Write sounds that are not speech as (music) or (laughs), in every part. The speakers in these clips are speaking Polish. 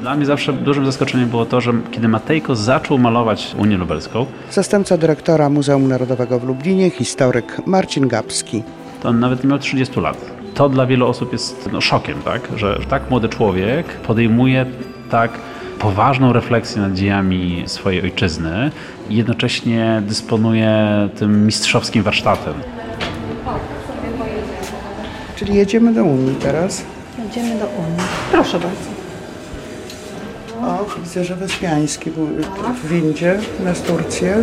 Dla mnie zawsze dużym zaskoczeniem było to, że kiedy Matejko zaczął malować Unię Lubelską, Zastępca dyrektora Muzeum Narodowego w Lublinie, historyk Marcin Gapski. to on nawet nie miał 30 lat. To dla wielu osób jest no, szokiem, tak? Że tak młody człowiek podejmuje tak poważną refleksję nad dziejami swojej ojczyzny i jednocześnie dysponuje tym mistrzowskim warsztatem. Czyli jedziemy do Unii teraz. Jedziemy do Unii. Proszę bardzo. O, widzę, że Wyspiański był w windzie na Turcję.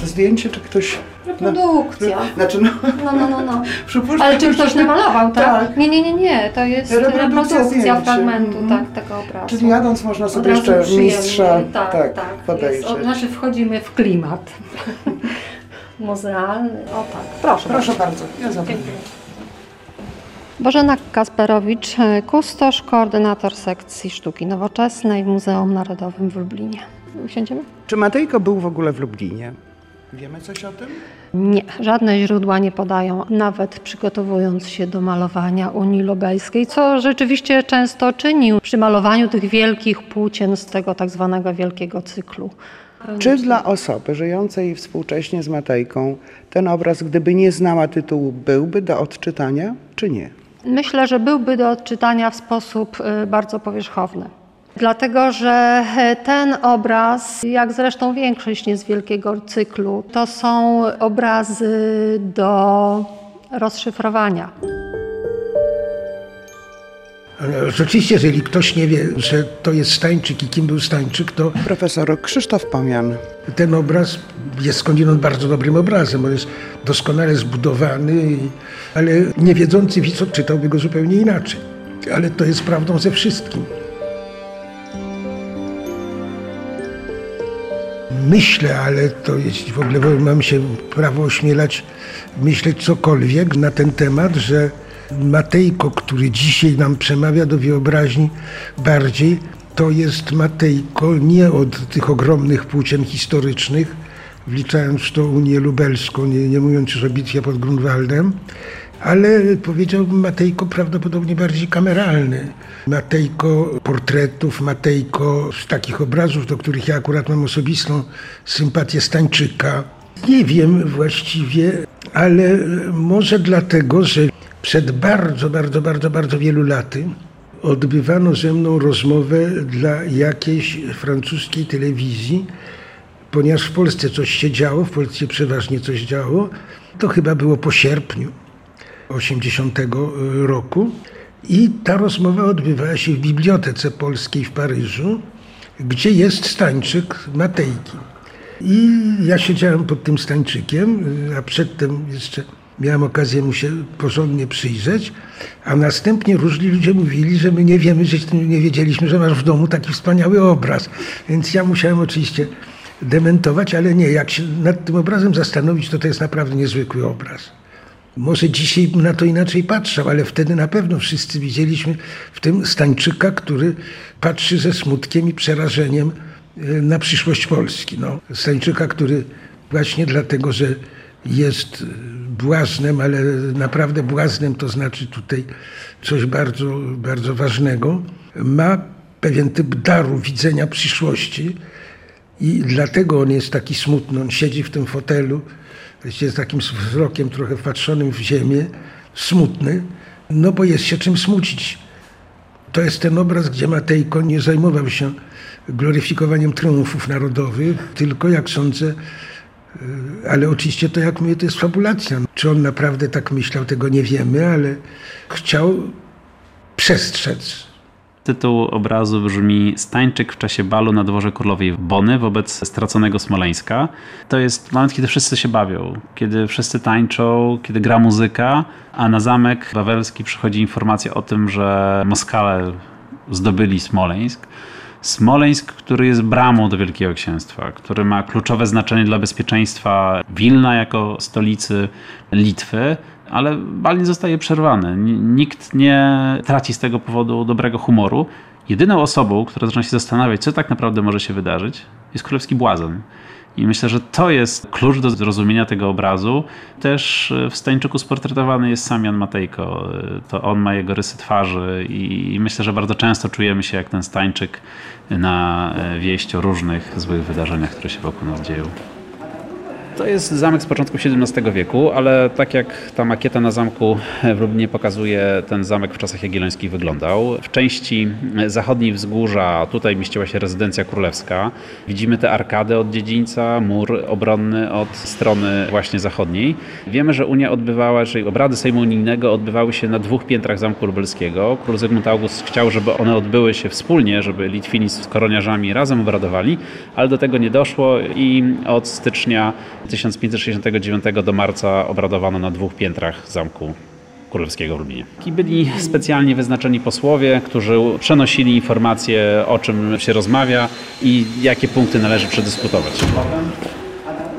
To zdjęcie, czy ktoś... Reprodukcja. Znaczy, no, No, no, no, no. (laughs) przypuszczam, Ale czy ktoś namalował, tak? Tak. Nie, nie, nie, nie. To jest Reprodukcja reprodukcja fragmentu Mhm. tak, tego obrazu. Czyli jadąc można sobie jeszcze przyjemnie. mistrza tak, tak, tak. podejrzeć. Jest, o, znaczy wchodzimy w klimat (laughs) muzealny. O tak, proszę. Proszę bardzo, ja zapraszam. Dziękuję. Bożena Kasperowicz, kustosz, koordynator sekcji sztuki nowoczesnej w Muzeum Narodowym w Lublinie. Usiądziemy? Czy Matejko był w ogóle w Lublinie? Wiemy coś o tym? Nie, żadne źródła nie podają, nawet przygotowując się do malowania Unii Lubelskiej, co rzeczywiście często czynił przy malowaniu tych wielkich płócien z tego tak zwanego wielkiego cyklu. Czy dla osoby żyjącej współcześnie z Matejką ten obraz, gdyby nie znała tytułu, byłby do odczytania, czy nie? Myślę, że byłby do odczytania w sposób y, bardzo powierzchowny. Dlatego, że e, ten obraz, jak zresztą większość nie z wielkiego cyklu, to są obrazy do rozszyfrowania. Rzeczywiście, jeżeli ktoś nie wie, że to jest Stańczyk i kim był Stańczyk, to Profesor Krzysztof Pomian. ten obraz jest skądinąd bardzo dobrym obrazem. On jest doskonale zbudowany, ale niewiedzący widz odczytałby go zupełnie inaczej. Ale to jest prawdą ze wszystkim. Myślę, ale to jeśli w ogóle mam się prawo ośmielać myśleć cokolwiek na ten temat, że Matejko, który dzisiaj nam przemawia do wyobraźni bardziej, to jest Matejko nie od tych ogromnych płócien historycznych, wliczając w to Unię Lubelską, nie, nie mówiąc już o bitwie pod Grunwaldem, ale powiedziałbym Matejko prawdopodobnie bardziej kameralny. Matejko portretów, Matejko z takich obrazów, do których ja akurat mam osobistą sympatię Stańczyka. Nie wiem właściwie, ale może dlatego, że przed bardzo, bardzo, bardzo, bardzo wielu laty odbywano ze mną rozmowę dla jakiejś francuskiej telewizji, ponieważ w Polsce coś się działo, w Polsce przeważnie coś działo, to chyba było po sierpniu 80 roku. I ta rozmowa odbywała się w Bibliotece Polskiej w Paryżu, gdzie jest stańczyk Matejki. I ja siedziałem pod tym stańczykiem, a przedtem jeszcze miałem okazję mu się porządnie przyjrzeć, a następnie różni ludzie mówili, że my nie wiemy, że nie wiedzieliśmy, że masz w domu taki wspaniały obraz. Więc ja musiałem oczywiście dementować, ale nie, jak się nad tym obrazem zastanowić, to to jest naprawdę niezwykły obraz. Może dzisiaj na to inaczej patrzał, ale wtedy na pewno wszyscy widzieliśmy w tym Stańczyka, który patrzy ze smutkiem i przerażeniem e, na przyszłość Polski. No, Stańczyka, który właśnie dlatego, że jest błaznem, ale naprawdę błaznem to znaczy tutaj coś bardzo, bardzo ważnego, ma pewien typ daru widzenia przyszłości i dlatego on jest taki smutny. On siedzi w tym fotelu, właściwie z takim wzrokiem trochę wpatrzonym w ziemię, smutny, no bo jest się czym smucić. To jest ten obraz, gdzie Matejko nie zajmował się gloryfikowaniem triumfów narodowych, tylko jak sądzę, y, ale oczywiście to jak mówię, to jest fabulacja. Czy on naprawdę tak myślał, tego nie wiemy, ale chciał przestrzec Tytuł obrazu brzmi Stańczyk w czasie balu na dworze królowej Bony wobec straconego Smoleńska. To jest moment, kiedy wszyscy się bawią, kiedy wszyscy tańczą, kiedy gra muzyka, a na zamek wawelski przychodzi informacja o tym, że Moskale zdobyli Smoleńsk. Smoleńsk, który jest bramą do Wielkiego Księstwa, który ma kluczowe znaczenie dla bezpieczeństwa Wilna jako stolicy Litwy, ale bal nie zostaje przerwany. Nikt nie traci z tego powodu dobrego humoru. Jedyną osobą, która zaczyna się zastanawiać, co tak naprawdę może się wydarzyć, jest królewski błazen. I myślę, że to jest klucz do zrozumienia tego obrazu. Też w Stańczyku sportretowany jest sam Jan Matejko. To on ma jego rysy twarzy i myślę, że bardzo często czujemy się jak ten Stańczyk na wieść o różnych złych wydarzeniach, które się wokół nas dzieją. To jest zamek z początku XVII wieku, ale tak jak ta makieta na zamku w Lublinie pokazuje, ten zamek w czasach jagiellońskich wyglądał. W części zachodniej wzgórza, tutaj mieściła się rezydencja królewska. Widzimy te arkady od dziedzińca, mur obronny od strony właśnie zachodniej. Wiemy, że Unia odbywała, czyli obrady Sejmu Unijnego odbywały się na dwóch piętrach Zamku Lubelskiego. Król Zygmunt August chciał, żeby one odbyły się wspólnie, żeby Litwini z koroniarzami razem obradowali, ale do tego nie doszło i od stycznia 1569 do marca obradowano na dwóch piętrach zamku królewskiego w Lublinie. I byli specjalnie wyznaczeni posłowie, którzy przenosili informacje o czym się rozmawia i jakie punkty należy przedyskutować.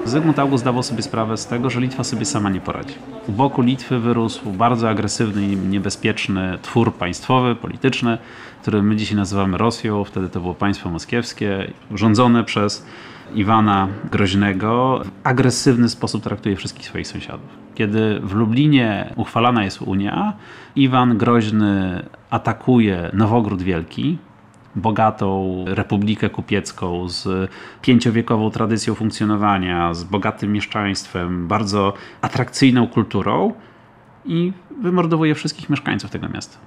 Zygmunt August zdawał sobie sprawę z tego, że Litwa sobie sama nie poradzi. U boku Litwy wyrósł bardzo agresywny i niebezpieczny twór państwowy, polityczny, który my dzisiaj nazywamy Rosją. Wtedy to było państwo moskiewskie, rządzone przez Iwana Groźnego w agresywny sposób traktuje wszystkich swoich sąsiadów. Kiedy w Lublinie uchwalana jest Unia, Iwan Groźny atakuje Nowogród Wielki, bogatą republikę kupiecką z pięciowiekową tradycją funkcjonowania, z bogatym mieszczaństwem, bardzo atrakcyjną kulturą i wymordowuje wszystkich mieszkańców tego miasta.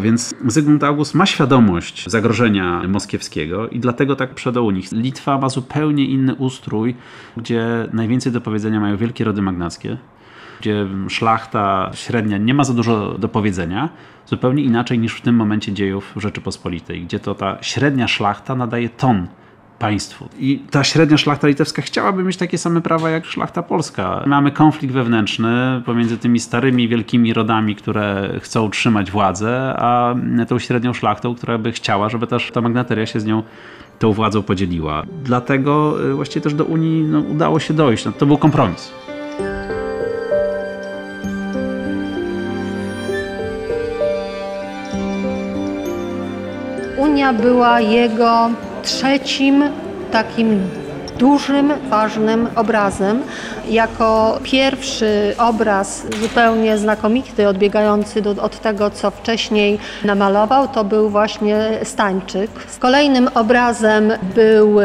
Więc Zygmunt August ma świadomość zagrożenia moskiewskiego i dlatego tak przedał nich. Litwa ma zupełnie inny ustrój, gdzie najwięcej do powiedzenia mają wielkie rody magnackie, gdzie szlachta średnia nie ma za dużo do powiedzenia, zupełnie inaczej niż w tym momencie dziejów Rzeczypospolitej, gdzie to ta średnia szlachta nadaje ton państwu. I ta średnia szlachta litewska chciałaby mieć takie same prawa jak szlachta polska. Mamy konflikt wewnętrzny pomiędzy tymi starymi, wielkimi rodami, które chcą utrzymać władzę, a tą średnią szlachtą, która by chciała, żeby też ta magnateria się z nią tą władzą podzieliła. Dlatego y, właściwie też do Unii no, udało się dojść. No, to był kompromis. Unia była jego trzecim takim dużym, ważnym obrazem. Jako pierwszy obraz zupełnie znakomity, odbiegający do, od tego, co wcześniej namalował, to był właśnie Stańczyk. Kolejnym obrazem był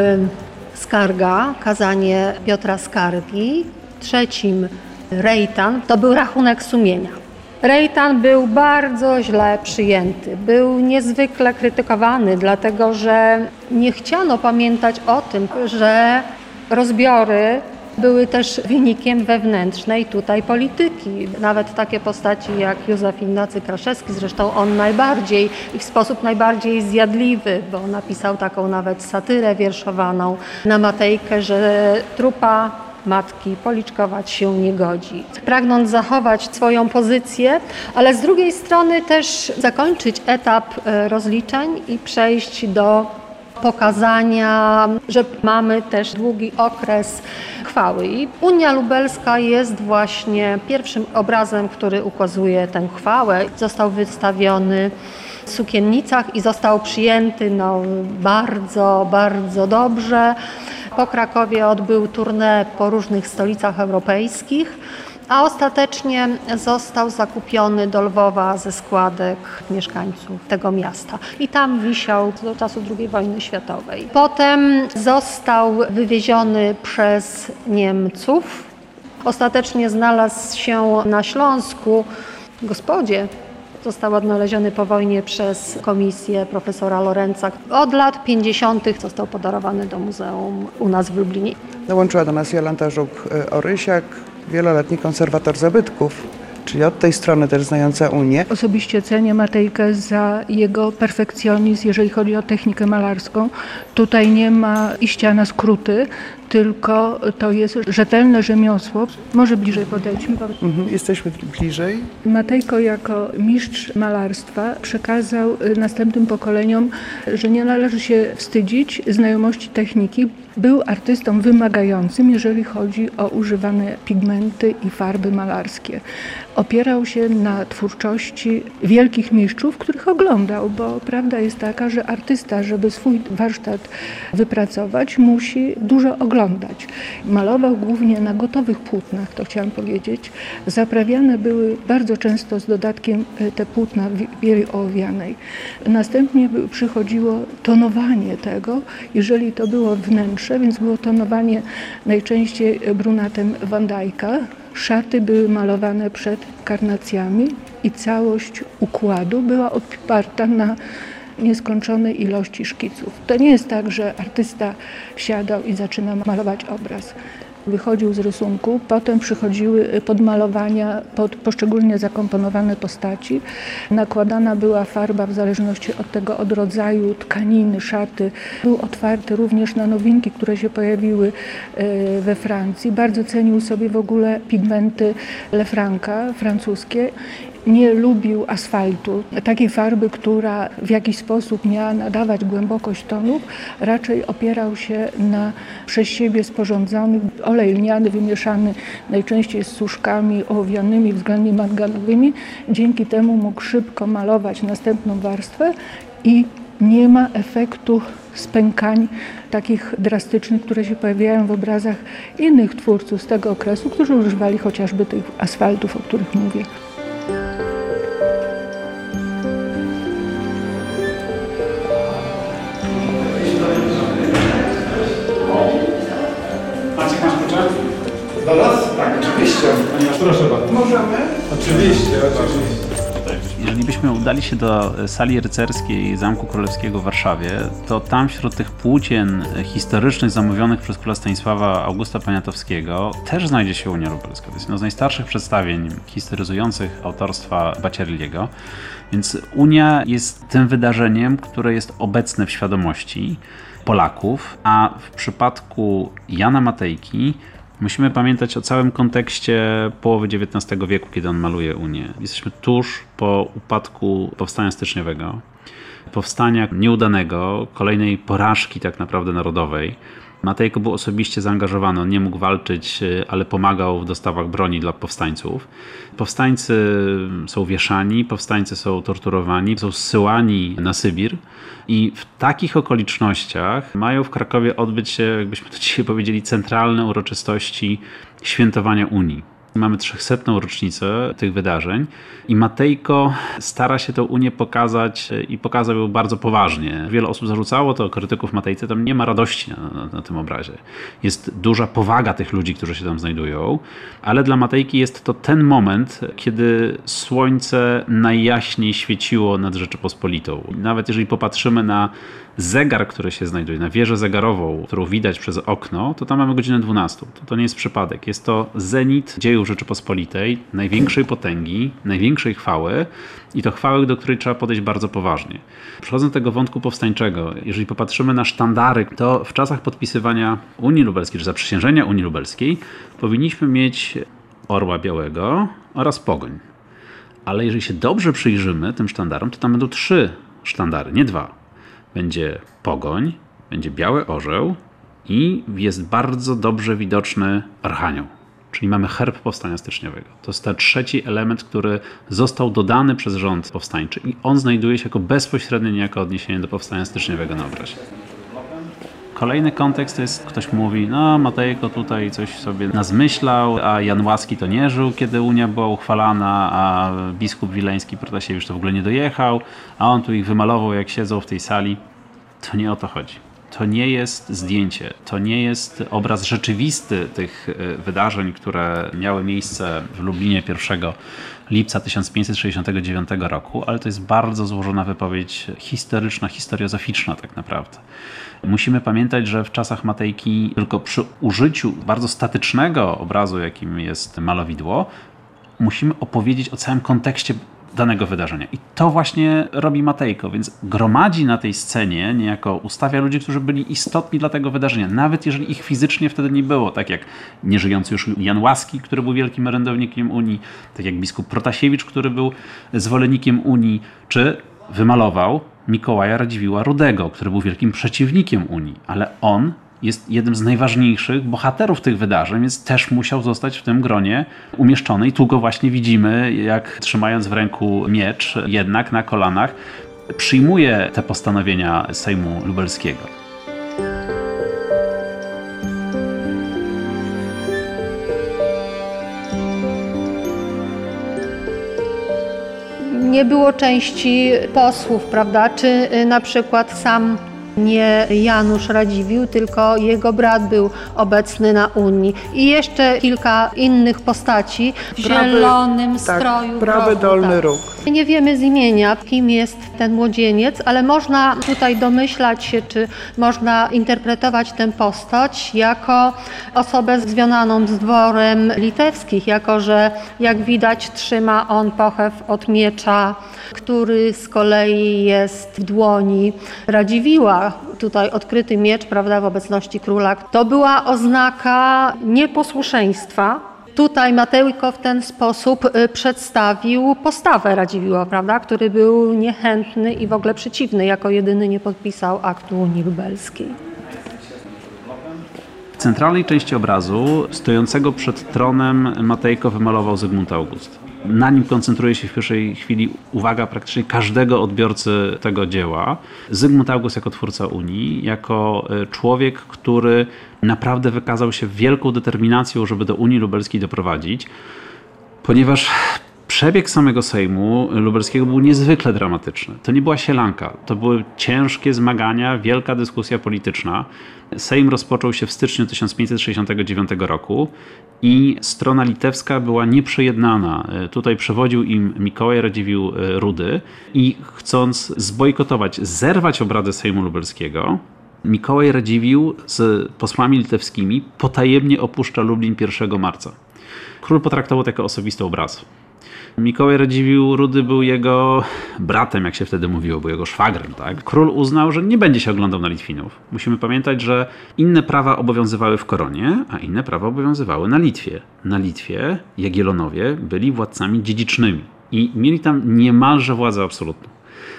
Skarga, kazanie Piotra Skargi. Trzecim Rejtan, to był rachunek sumienia. Rejtan był bardzo źle przyjęty, był niezwykle krytykowany, dlatego że nie chciano pamiętać o tym, że rozbiory były też wynikiem wewnętrznej tutaj polityki. Nawet takie postaci jak Józef Ignacy Kraszewski, zresztą on najbardziej i w sposób najbardziej zjadliwy, bo napisał taką nawet satyrę wierszowaną na Matejkę, że trupa matki policzkować się nie godzi. Pragnąc zachować swoją pozycję, ale z drugiej strony też zakończyć etap e, rozliczeń i przejść do pokazania, że mamy też długi okres chwały. I Unia Lubelska jest właśnie pierwszym obrazem, który ukazuje tę chwałę. Został wystawiony w sukiennicach i został przyjęty no, bardzo, bardzo dobrze. Po Krakowie odbył tournée po różnych stolicach europejskich, a ostatecznie został zakupiony do Lwowa ze składek mieszkańców tego miasta. I tam wisiał do czasu II wojny światowej. Potem został wywieziony przez Niemców. Ostatecznie znalazł się na Śląsku w gospodzie Został odnaleziony po wojnie przez komisję profesora Lorenza. Od lat 50. został podarowany do muzeum u nas w Lublinie. Dołączyła do nas Jolanta Żuk-Orysiak, wieloletni konserwator zabytków czyli od tej strony też znająca Unię. Osobiście cenię Matejkę za jego perfekcjonizm, jeżeli chodzi o technikę malarską. Tutaj nie ma iścia na skróty, tylko to jest rzetelne rzemiosło. Może bliżej podejdźmy. Mhm, jesteśmy bliżej. Matejko jako mistrz malarstwa przekazał następnym pokoleniom, że nie należy się wstydzić znajomości techniki. Był artystą wymagającym, jeżeli chodzi o używane pigmenty i farby malarskie. opierał się na twórczości wielkich mistrzów, których oglądał, bo prawda jest taka, że artysta, żeby swój warsztat wypracować, musi dużo oglądać. Malował głównie na gotowych płótnach, to chciałam powiedzieć. Zaprawiane były bardzo często z dodatkiem e, te płótna bieli ołowianej. Następnie przychodziło tonowanie tego, jeżeli to było wnętrze, więc było tonowanie najczęściej brunatem Van Dyka. Szaty były malowane przed karnacjami i całość układu była oparta na nieskończonej ilości szkiców. To nie jest tak, że artysta siadał i zaczyna malować obraz wychodził z rysunku, potem przychodziły podmalowania pod poszczególnie zakomponowane postaci. Nakładana była farba w zależności od tego, od rodzaju tkaniny, szaty. Był otwarty również na nowinki, które się pojawiły e, we Francji. Bardzo cenił sobie w ogóle pigmenty Lefranca francuskie nie lubił asfaltu, takiej farby, która w jakiś sposób miała nadawać głębokość tonów, raczej opierał się na przez siebie sporządzonych olej lniany wymieszany najczęściej z suszkami ołowianymi, względnie manganowymi. Dzięki temu mógł szybko malować następną warstwę i nie ma efektu spękań takich drastycznych, które się pojawiają w obrazach innych twórców z tego okresu, którzy używali chociażby tych asfaltów, o których mówię. Do nas? Tak, oczywiście. Proszę bardzo. Możemy? Oczywiście, oczywiście. Jeżeli byśmy udali się do sali rycerskiej Zamku Królewskiego w Warszawie, to tam wśród tych płócien historycznych zamówionych przez króla Stanisława Augusta Poniatowskiego też znajdzie się Unia Lubelska. To jest jedno z najstarszych przedstawień historyzujących autorstwa Bacierliego. Więc Unia jest tym wydarzeniem, które jest obecne w świadomości Polaków, a w przypadku Jana Matejki Musimy pamiętać o całym kontekście połowy XIX wieku, kiedy on maluje Unię. Jesteśmy tuż po upadku powstania styczniowego, powstania nieudanego, kolejnej porażki tak naprawdę narodowej. Matejko był osobiście zaangażowany, on nie mógł walczyć, ale pomagał w dostawach broni dla powstańców. Powstańcy są wieszani, powstańcy są torturowani, są zsyłani na Sybir. I w takich okolicznościach mają w Krakowie odbyć się, jakbyśmy to (laughs) dzisiaj powiedzieli, centralne uroczystości świętowania Unii. Mamy 300. rocznicę tych wydarzeń i Matejko stara się tę Unię pokazać i pokazał ją bardzo poważnie. Wiele osób zarzucało to, krytyków Matejce, tam nie ma radości na, na, na, tym obrazie. Jest duża powaga tych ludzi, którzy się tam znajdują, ale dla Matejki jest to ten moment, kiedy słońce najjaśniej świeciło nad Rzeczypospolitą. Nawet jeżeli popatrzymy na zegar, który się znajduje, na wieżę zegarową, którą widać przez okno, to tam mamy godzinę 12. To, to nie jest przypadek. Jest to zenit dziejów Rzeczypospolitej, największej potęgi, największej chwały i to chwały, do której trzeba podejść bardzo poważnie. Przechodząc do tego wątku powstańczego, jeżeli popatrzymy na sztandary, to w czasach podpisywania Unii Lubelskiej, czy zaprzysiężenia Unii Lubelskiej, powinniśmy mieć orła białego oraz pogoń. Ale jeżeli się dobrze przyjrzymy tym sztandarom, to tam będą trzy sztandary, nie dwa będzie pogoń, będzie biały orzeł i jest bardzo dobrze widoczny archanioł. Czyli mamy herb powstania styczniowego. To jest ten trzeci element, który został dodany przez rząd powstańczy i on znajduje się jako bezpośrednie niejako odniesienie do powstania styczniowego na obrazie. Kolejny kontekst jest, ktoś mówi, no Matejko tutaj coś sobie nazmyślał, a Jan Łaski to nie żył, kiedy Unia była uchwalana, a biskup wileński Protasiewicz to w ogóle nie dojechał, a on tu ich wymalował jak siedzą w tej sali. To nie o to chodzi. To nie jest zdjęcie, to nie jest obraz rzeczywisty tych e, wydarzeń, które miały miejsce w Lublinie 1 lipca 1569 roku, ale to jest bardzo złożona wypowiedź historyczna, historiozoficzna tak naprawdę. Musimy pamiętać, że w czasach Matejki tylko przy użyciu bardzo statycznego obrazu, jakim jest malowidło, musimy opowiedzieć o całym kontekście danego wydarzenia. I to właśnie robi Matejko, więc gromadzi na tej scenie, niejako ustawia ludzi, którzy byli istotni dla tego wydarzenia, nawet jeżeli ich fizycznie wtedy nie było, tak jak nieżyjący już Jan Łaski, który był wielkim orędownikiem Unii, tak jak biskup Protasiewicz, który był zwolennikiem Unii, czy wymalował Mikołaja Radziwiła Rudego, który był wielkim przeciwnikiem Unii, ale on jest jednym z najważniejszych bohaterów tych wydarzeń, więc też musiał zostać w tym gronie umieszczony. I tu go właśnie widzimy, jak trzymając w ręku miecz, jednak na kolanach, przyjmuje te postanowienia Sejmu Lubelskiego. Nie było części posłów, prawda? Czy y, na przykład sam nie Janusz Radziwiłł, tylko jego brat był obecny na Unii. I jeszcze kilka innych postaci w Prawy- zielonym tak, stroju. prawy grochu, dolny tak. róg. Nie wiemy z imienia, kim jest ten młodzieniec, ale można tutaj domyślać się, czy można interpretować tę postać jako osobę związaną z dworem litewskich, jako że jak widać trzyma on pochew od miecza, który z kolei jest w dłoni Radziwiła. Tutaj odkryty miecz, prawda, w obecności króla. To była oznaka nieposłuszeństwa, Tutaj Matejko w ten sposób y, przedstawił postawę Radziwiła, prawda, który był niechętny i w ogóle przeciwny, jako jedyny nie podpisał aktu Unii Lubelskiej. W centralnej części obrazu, stojącego przed tronem, Matejko wymalował Zygmunt August. Na nim koncentruje się w pierwszej chwili uwaga praktycznie każdego odbiorcy tego dzieła. Zygmunt August jako twórca Unii, jako e, człowiek, który naprawdę wykazał się wielką determinacją, żeby do Unii Lubelskiej doprowadzić, ponieważ Przebieg samego Sejmu Lubelskiego był niezwykle dramatyczny. To nie była sielanka, to były ciężkie zmagania, wielka dyskusja polityczna. Sejm rozpoczął się w styczniu 1569 roku i strona litewska była nieprzejednana. Tutaj przewodził im Mikołaj Radziwiłł e, Rudy i chcąc zbojkotować, zerwać obrady Sejmu Lubelskiego, Mikołaj Radziwiłł z posłami litewskimi potajemnie opuszcza Lublin 1 marca. Król potraktował to jako osobisty obraz. Mikołaj Radziwiłł Rudy był jego bratem, jak się wtedy mówiło, był jego szwagrem. Tak? Król uznał, że nie będzie się oglądał na Litwinów. Musimy pamiętać, że inne prawa obowiązywały w Koronie, a inne prawa obowiązywały na Litwie. Na Litwie Jagiellonowie byli władcami dziedzicznymi i mieli tam niemalże władzę absolutną.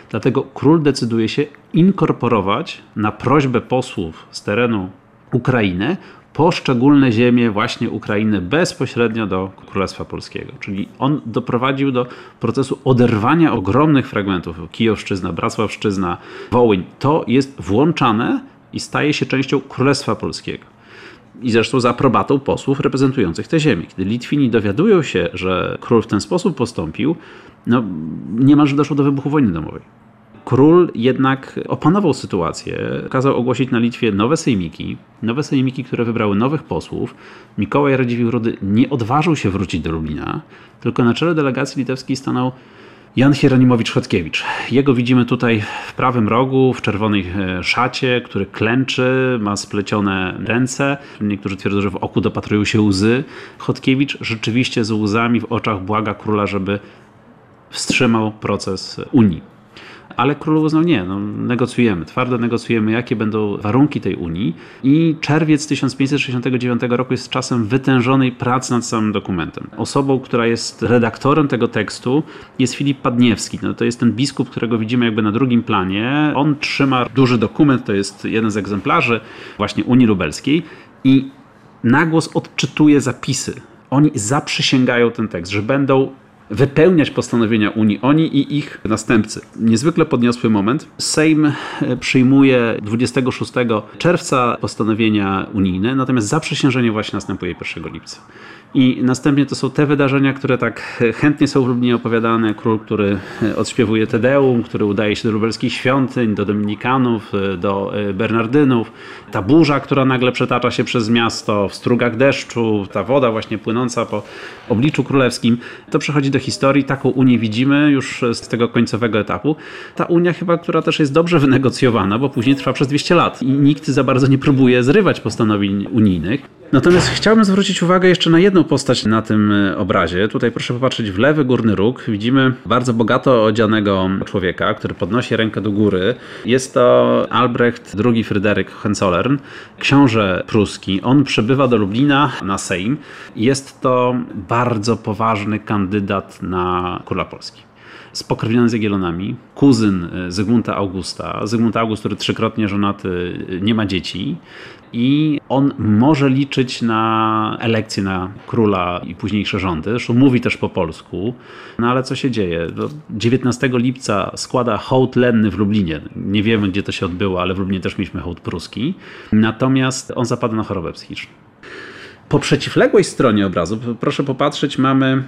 Dlatego król decyduje się inkorporować na prośbę posłów z terenu Ukrainy poszczególne ziemie właśnie Ukrainy bezpośrednio do Królestwa Polskiego. Czyli on doprowadził do procesu oderwania ogromnych fragmentów. Kijowszczyzna, Bracławszczyzna, Wołyń. To jest włączane i staje się częścią Królestwa Polskiego. I zresztą za aprobatą posłów reprezentujących te ziemię. Kiedy Litwini dowiadują się, że król w ten sposób postąpił, no niemalże doszło do wybuchu wojny domowej. Król jednak opanował sytuację, kazał ogłosić na Litwie nowe sejmiki, nowe sejmiki, które wybrały nowych posłów. Mikołaj Radziwiłł-Rudy nie odważył się wrócić do Lublina, tylko na czele delegacji litewskiej stanął Jan Hieronimowicz-Chodkiewicz. Jego widzimy tutaj w prawym rogu, w czerwonej e, szacie, który klęczy, ma splecione ręce. Niektórzy twierdzą, że w oku dopatrują się łzy. Chodkiewicz rzeczywiście z łzami w oczach błaga króla, żeby wstrzymał proces Unii ale król uznał nie, no, negocjujemy, twardo negocjujemy, jakie będą warunki tej Unii i czerwiec 1569 roku jest czasem wytężonej pracy nad samym dokumentem. Osobą, która jest redaktorem tego tekstu jest Filip Padniewski. No, to jest ten biskup, którego widzimy jakby na drugim planie. On trzyma duży dokument, to jest jeden z egzemplarzy właśnie Unii Lubelskiej i na głos odczytuje zapisy. Oni zaprzysięgają ten tekst, że będą wypełniać postanowienia Unii, oni i ich następcy. Niezwykle podniosły moment. Sejm e, przyjmuje 26 czerwca postanowienia unijne, natomiast zaprzysiężenie właśnie następuje 1 lipca. I następnie to są te wydarzenia, które tak chętnie są w Lublinie opowiadane. Król, który e, odśpiewuje Tedeum, który udaje się do lubelskich świątyń, do dominikanów, e, do bernardynów. Ta burza, która nagle przetacza się przez miasto w strugach deszczu, ta woda właśnie płynąca po obliczu królewskim. To przechodzi do historii. Taką Unię widzimy już z tego końcowego etapu. Ta Unia chyba, która też jest dobrze wynegocjowana, bo później trwa przez 200 lat i nikt za bardzo nie próbuje zrywać postanowień unijnych. Natomiast chciałbym zwrócić uwagę jeszcze na jedną postać na tym e, obrazie. Tutaj proszę popatrzeć w lewy górny róg. Widzimy bardzo bogato odzianego człowieka, który podnosi rękę do góry. Jest to Albrecht II Fryderyk Hohenzollern, książę pruski. On przybywa do Lublina na Sejm. Jest to bardzo poważny kandydat na króla Polski. spokrewniony z Jagiellonami, kuzyn e, Zygmunta Augusta. Zygmunt August, który trzykrotnie żonaty, e, nie ma dzieci i on może liczyć na elekcję na króla i późniejsze rządy. Zresztą mówi też po polsku. No ale co się dzieje? 19 lipca składa hołd lenny w Lublinie. Nie wiemy, gdzie to się odbyło, ale w Lublinie też mieliśmy hołd pruski. Natomiast on zapada na chorobę psychiczną. Po przeciwległej stronie obrazu, proszę popatrzeć, mamy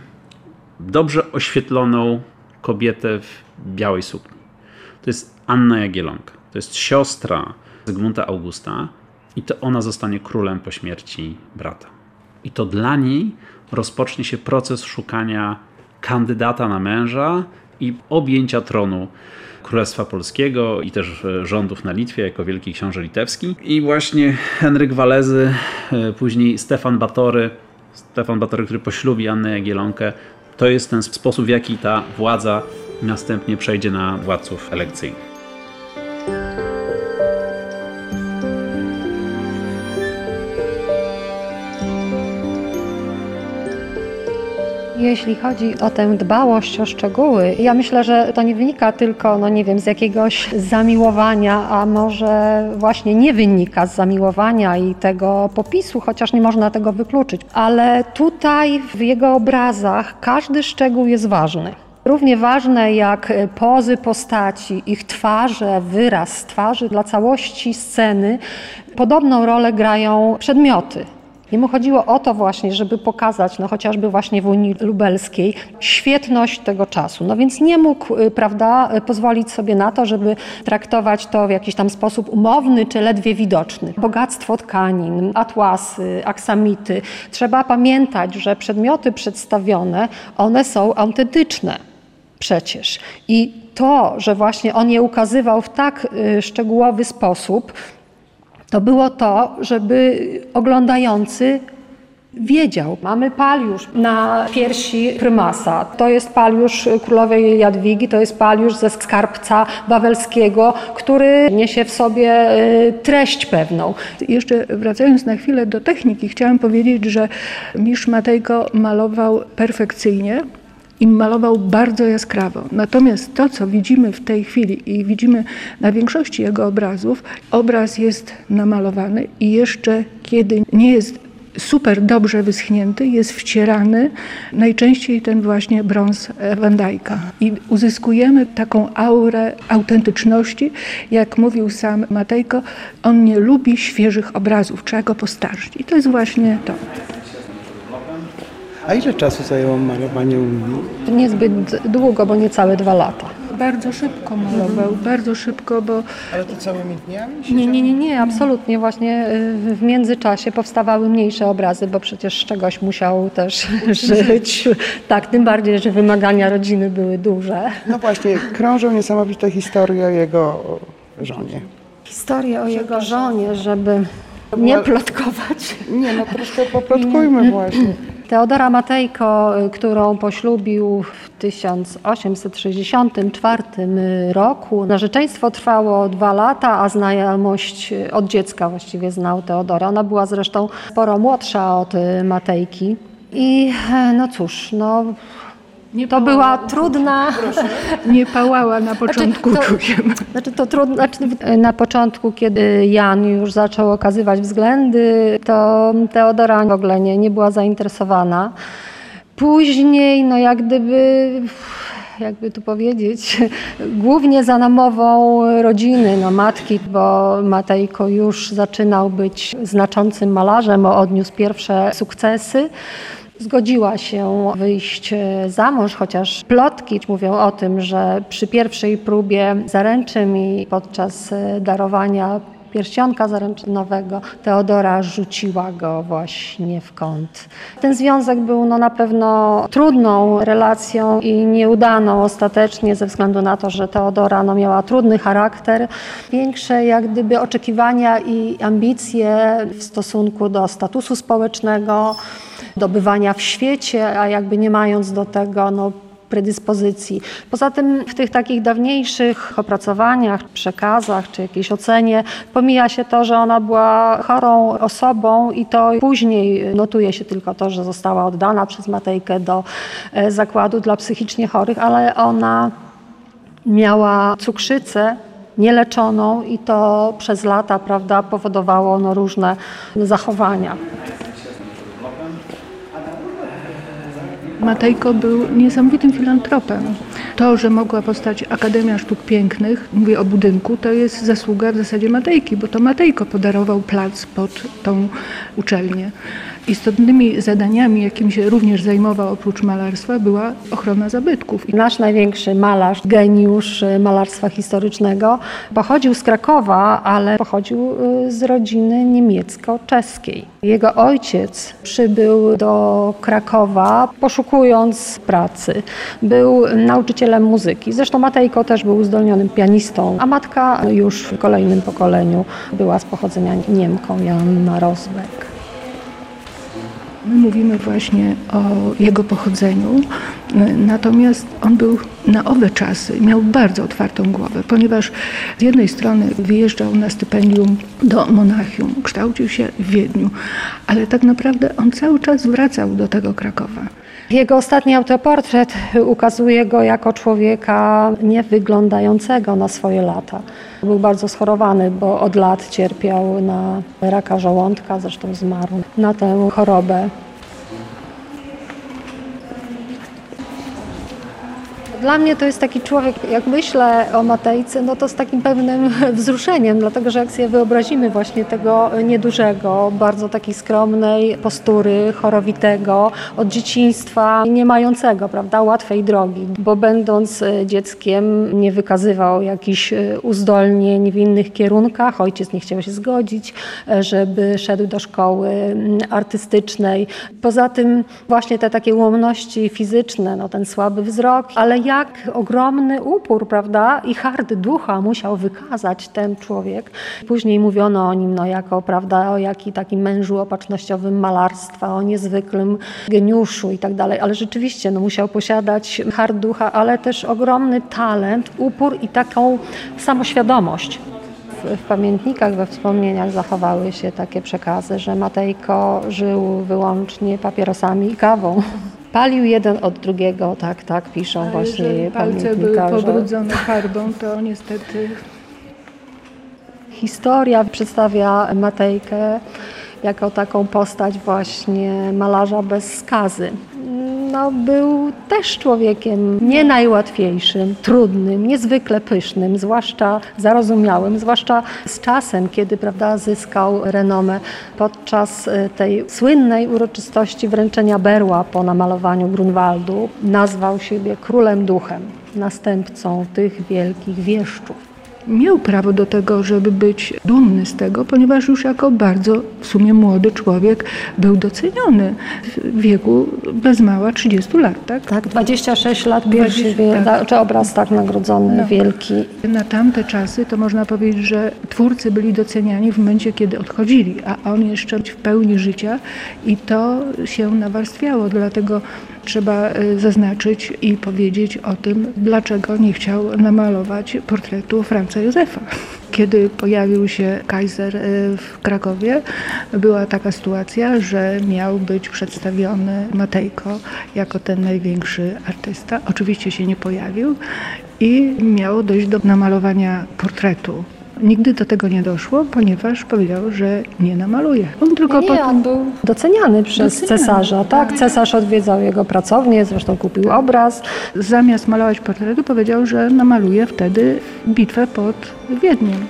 dobrze oświetloną kobietę w białej sukni. To jest Anna Jagielonka. To jest siostra Zygmunta Augusta i to ona zostanie królem po śmierci brata. I to dla niej rozpocznie się proces szukania kandydata na męża i objęcia tronu Królestwa Polskiego i też e, rządów na Litwie jako wielki książę litewski. I właśnie Henryk Walezy, e, później Stefan Batory, Stefan Batory, który poślubi Annę Jagiellonkę, to jest ten sposób, w jaki ta władza następnie przejdzie na władców elekcyjnych. Jeśli chodzi o tę dbałość o szczegóły, ja myślę, że to nie wynika tylko, no nie wiem, z jakiegoś zamiłowania, a może właśnie nie wynika z zamiłowania i tego popisu, chociaż nie można tego wykluczyć. Ale tutaj w jego obrazach każdy szczegół jest ważny. Równie ważne jak pozy postaci, ich twarze, wyraz twarzy dla całości sceny, podobną rolę grają przedmioty. Jemu chodziło o to właśnie, żeby pokazać, no chociażby właśnie w Unii Lubelskiej, świetność tego czasu. No więc nie mógł, y, prawda, pozwolić sobie na to, żeby traktować to w jakiś tam sposób umowny czy ledwie widoczny. Bogactwo tkanin, atłasy, aksamity. Trzeba pamiętać, że przedmioty przedstawione, one są autentyczne przecież. I to, że właśnie on je ukazywał w tak y, szczegółowy sposób, to było to, żeby oglądający wiedział. Mamy paliusz na piersi prymasa. To jest paliusz królowej Jadwigi, to jest paliusz ze skarbca wawelskiego, który niesie w sobie y, treść pewną. Jeszcze wracając na chwilę do techniki, chciałam powiedzieć, że Misz Matejko malował perfekcyjnie i malował bardzo jaskrawo. Natomiast to, co widzimy w tej chwili i widzimy na większości jego obrazów, obraz jest namalowany i jeszcze kiedy nie jest super dobrze wyschnięty, jest wcierany najczęściej ten właśnie brąz Van Dyka. I uzyskujemy taką aurę autentyczności, jak mówił sam Matejko, on nie lubi świeżych obrazów, trzeba go postarzyć. I to jest właśnie to. A ile czasu zajęło malowanie Unii? Niezbyt długo, bo niecałe dwa lata. Bardzo szybko malował, bardzo szybko, bo Ale to całymi dniami? Nie, nie, nie, nie, absolutnie. Właśnie y, w międzyczasie powstawały mniejsze obrazy, bo przecież z czegoś musiał też żyć. Tak, tym bardziej, że wymagania rodziny były duże. No właśnie, krążą niesamowite historie o jego żonie. Historię o jego żonie, żeby nie plotkować. Nie, no troszkę poplotkujmy właśnie. Teodora Matejko, y, którą poślubił w 1864 roku. Narzeczeństwo trwało dwa lata, a znajomość y, od dziecka właściwie znał Teodora. Ona była zresztą sporo młodsza od y, Matejki. I e, no cóż, no, to była trudna. (laughs) nie pałała na początku Znaczy, to-. Znaczy to trudno, znaczy na początku, kiedy Jan już zaczął okazywać względy, to Teodora w ogóle nie, nie była zainteresowana. Później, no jak gdyby, jakby tu powiedzieć, (laughs) głównie za namową rodziny, no matki, bo Matejko już zaczynał być znaczącym malarzem, odniósł pierwsze sukcesy. Zgodziła się wyjść za mąż, chociaż plotki mówią o tym, że przy pierwszej próbie zaręczyn i podczas e, darowania pierścionka zaręczynowego Teodora rzuciła go właśnie w kąt. Ten związek był no, na pewno trudną relacją i nieudaną ostatecznie ze względu na to, że Teodora no, miała trudny charakter, większe jak gdyby oczekiwania i ambicje w stosunku do statusu społecznego, do bywania w świecie, a jakby nie mając do tego no, predyspozycji. Poza tym w tych takich dawniejszych opracowaniach, przekazach czy jakiejś ocenie pomija się to, że ona była chorą osobą i to później notuje się tylko to, że została oddana przez Matejkę do e, zakładu dla psychicznie chorych, ale ona miała cukrzycę nieleczoną i to przez lata prawda, powodowało no, różne zachowania. Matejko był niesamowitym filantropem. To, że mogła powstać Akademia Sztuk Pięknych, mówię o budynku, to jest zasługa w zasadzie Matejki, bo to Matejko podarował plac pod tą uczelnię. Istotnymi zadaniami, jakim się również zajmował oprócz malarstwa, była ochrona zabytków. Nasz największy malarz, geniusz y, malarstwa historycznego, pochodził z Krakowa, ale pochodził y, z rodziny niemiecko-czeskiej. Jego ojciec przybył do Krakowa poszukując pracy. Był nauczycielem muzyki. Zresztą Matejko też był uzdolnionym pianistą, a matka już w kolejnym pokoleniu była z pochodzenia Niemką, Joanna Rosbeck. My mówimy właśnie o jego pochodzeniu, natomiast on był na owe czasy, miał bardzo otwartą głowę, ponieważ z jednej strony wyjeżdżał na stypendium do Monachium, kształcił się w Wiedniu, ale tak naprawdę on cały czas wracał do tego Krakowa. Jego ostatni autoportret ukazuje go jako człowieka nie wyglądającego na swoje lata. Był bardzo schorowany, bo od lat cierpiał na raka żołądka, zresztą zmarł na tę chorobę. Dla mnie to jest taki człowiek, jak myślę o Matejce, no to z takim pewnym (laughs) wzruszeniem, dlatego że jak sobie wyobrazimy właśnie tego niedużego, bardzo takiej skromnej postury, chorowitego, od dzieciństwa nie mającego, prawda, łatwej drogi, bo będąc e, dzieckiem nie wykazywał jakichś e, uzdolnień w innych kierunkach, ojciec nie chciał się zgodzić, e, żeby szedł do szkoły mm, artystycznej. Poza tym właśnie te takie ułomności fizyczne, no ten słaby wzrok, ale ja jak ogromny upór, prawda, i hard ducha musiał wykazać ten człowiek. Później mówiono o nim no, jako, prawda, o jaki takim mężu opatrznościowym malarstwa, o niezwykłym geniuszu i tak dalej, ale rzeczywiście no, musiał posiadać hard ducha, ale też ogromny talent, upór i taką samoświadomość w pamiętnikach, we wspomnieniach zachowały się takie przekazy, że Matejko żył wyłącznie papierosami i kawą. Palił jeden od drugiego, tak, tak, piszą Ale właśnie jeżeli palce były pobrudzone farbą, to niestety Historia przedstawia Matejkę jako taką postać właśnie malarza bez skazy. No, był też człowiekiem nie najłatwiejszym, trudnym, niezwykle pysznym, zwłaszcza zarozumiałym, zwłaszcza z czasem, kiedy prawda, zyskał renomę podczas e, tej słynnej uroczystości wręczenia berła po namalowaniu Grunwaldu. Nazwał siebie królem duchem, następcą tych wielkich wieszczów. Miał prawo do tego, żeby być dumny z tego, ponieważ już jako bardzo w sumie młody człowiek był doceniony w wieku bez mała 30 lat, tak? Tak, 26 lat pierwszy 20, wie, tak. czy obraz tak nagrodzony, No. wielki. Na tamte czasy to można powiedzieć, że twórcy byli doceniani w momencie, kiedy odchodzili, a on jeszcze w pełni życia i to się nawarstwiało. Dlatego trzeba y, zaznaczyć i powiedzieć o tym, dlaczego nie chciał namalować portretu Franca Józefa. Kiedy pojawił się Kaiser y, w Krakowie, była taka sytuacja, że miał być przedstawiony Matejko jako ten największy artysta. Oczywiście się nie pojawił i miało dojść do namalowania portretu. Nigdy do tego nie doszło, ponieważ powiedział, że nie namaluje. On tylko Nie, on był doceniany przez Doceniany, cesarza. Tak, cesarz odwiedzał jego pracownię, zresztą kupił obraz. Zamiast malować portretu, powiedział, że namaluje wtedy bitwę pod Wiedniem.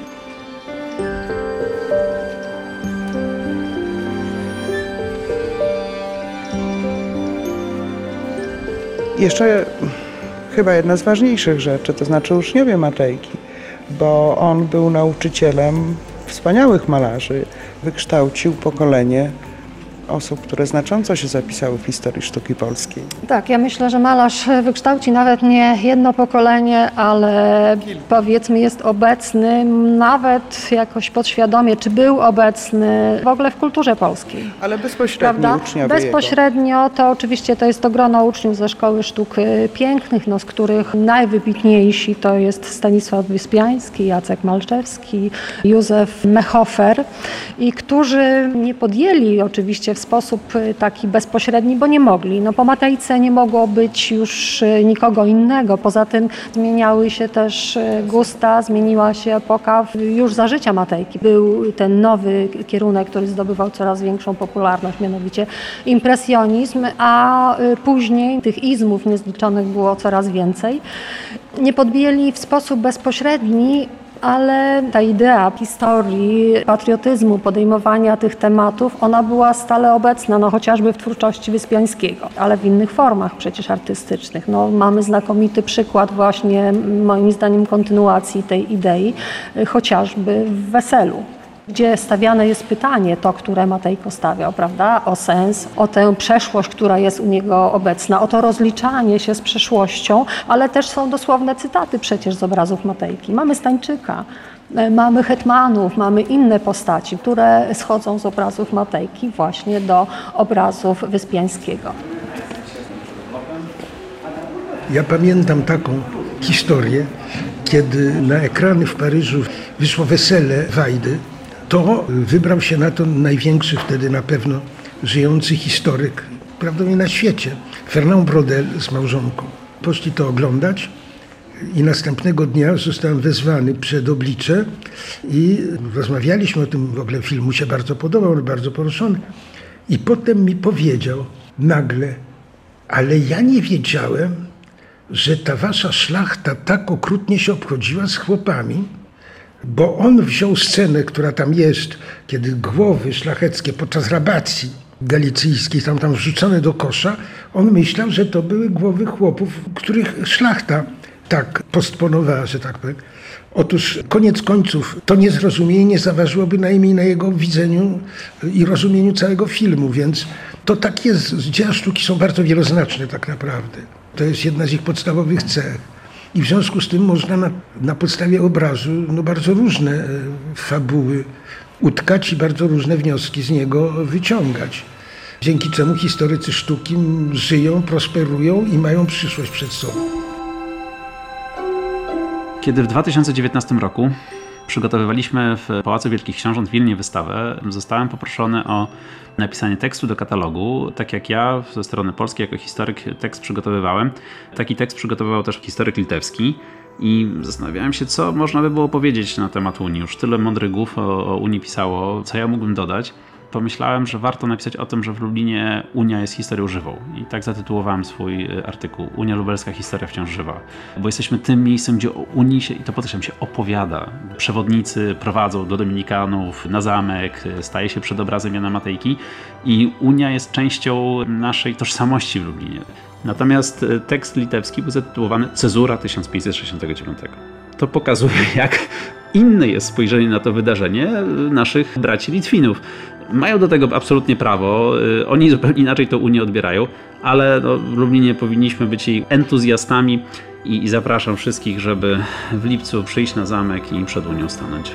Jeszcze chyba jedna z ważniejszych rzeczy, to znaczy uczniowie Matejki, bo on był nauczycielem wspaniałych malarzy. Wykształcił pokolenie osób, które znacząco się zapisały w historii sztuki polskiej. Tak, ja myślę, że malarz wykształci nawet nie jedno pokolenie, ale powiedzmy jest obecny nawet jakoś podświadomie, czy był obecny w ogóle w kulturze polskiej. Ale bezpośrednio Prawda? uczniowie jego. Bezpośrednio to oczywiście to jest to grono uczniów ze Szkoły Sztuk y, Pięknych, no, z których najwybitniejsi to jest Stanisław Wyspiański, Jacek Malczewski, Józef Mechofer i którzy nie podjęli oczywiście w sposób y, taki bezpośredni, bo nie mogli. No, po Matejce nie mogło być już y, nikogo innego. Poza tym zmieniały się też y, gusta, zmieniła się epoka już za życia Matejki. Był ten nowy kierunek, który zdobywał coraz większą popularność, mianowicie impresjonizm, a później tych izmów niezliczonych było coraz więcej. Nie podjęli w sposób bezpośredni ale ta idea historii, patriotyzmu, podejmowania tych tematów, ona była stale obecna, no chociażby w twórczości Wyspiańskiego, ale w innych formach przecież artystycznych. No, mamy znakomity przykład właśnie, moim zdaniem, kontynuacji tej idei, y, chociażby w Weselu gdzie stawiane jest pytanie, to, które Matejko stawiał, prawda, o sens, o tę przeszłość, która jest u niego obecna, o to rozliczanie się z przeszłością, ale też są dosłowne cytaty przecież z obrazów Matejki. Mamy Stańczyka, e, mamy hetmanów, mamy inne postaci, które schodzą z obrazów Matejki właśnie do obrazów Wyspiańskiego. Ja pamiętam taką historię, kiedy na ekrany w Paryżu wyszło wesele Wajdy, to wybrał się na to największy wtedy na pewno żyjący historyk, prawdopodobnie na świecie, Fernand Brodel z małżonką. Poszli to oglądać i następnego dnia zostałem wezwany przed oblicze i rozmawialiśmy o tym, w ogóle film mu się bardzo podobał, ale bardzo poruszony. I potem mi powiedział nagle, ale ja nie wiedziałem, że ta wasza szlachta tak okrutnie się obchodziła z chłopami, bo on wziął scenę, która tam jest, kiedy głowy szlacheckie podczas rabacji galicyjskiej tam, tam wrzucone do kosza, on myślał, że to były głowy chłopów, których szlachta tak postponowała, że tak powiem. Otóż koniec końców to niezrozumienie nie zaważyłoby najmniej na jego widzeniu i rozumieniu całego filmu, więc to tak jest. Dzieła sztuki są bardzo wieloznaczne tak naprawdę. To jest jedna z ich podstawowych cech. I w związku z tym można na, na podstawie obrazu no, bardzo różne e, fabuły utkać i bardzo różne wnioski z niego wyciągać. Dzięki czemu historycy sztuki żyją, prosperują i mają przyszłość przed sobą. Kiedy w 2019 roku przygotowywaliśmy w Pałacu Wielkich Książąt w Wilnie wystawę, zostałem poproszony o napisanie tekstu do katalogu. Tak jak ja ze strony polskiej jako historyk tekst przygotowywałem, taki tekst przygotowywał też historyk litewski. I zastanawiałem się, co można by było powiedzieć na temat Unii. Już tyle mądrych głów o, o Unii pisało, co ja mógłbym dodać pomyślałem, że warto napisać o tym, że w Lublinie Unia jest historią żywą. I tak zatytułowałem swój y, artykuł. Unia Lubelska historia wciąż żywa. Bo jesteśmy tym miejscem, gdzie o Unii się, i to podkreślam, się opowiada. Przewodnicy prowadzą do Dominikanów, na zamek, y, staje się przed obrazem Jana Matejki i Unia jest częścią naszej tożsamości w Lublinie. Natomiast y, tekst litewski był zatytułowany Cezura 1569. To pokazuje, jak inne jest spojrzenie na to wydarzenie naszych braci Litwinów. Mają do tego absolutnie prawo, y, oni zupełnie inaczej to Unię odbierają, ale no, w Lublinie powinniśmy być jej entuzjastami i, i zapraszam wszystkich, żeby w lipcu przyjść na zamek i przed Unią stanąć.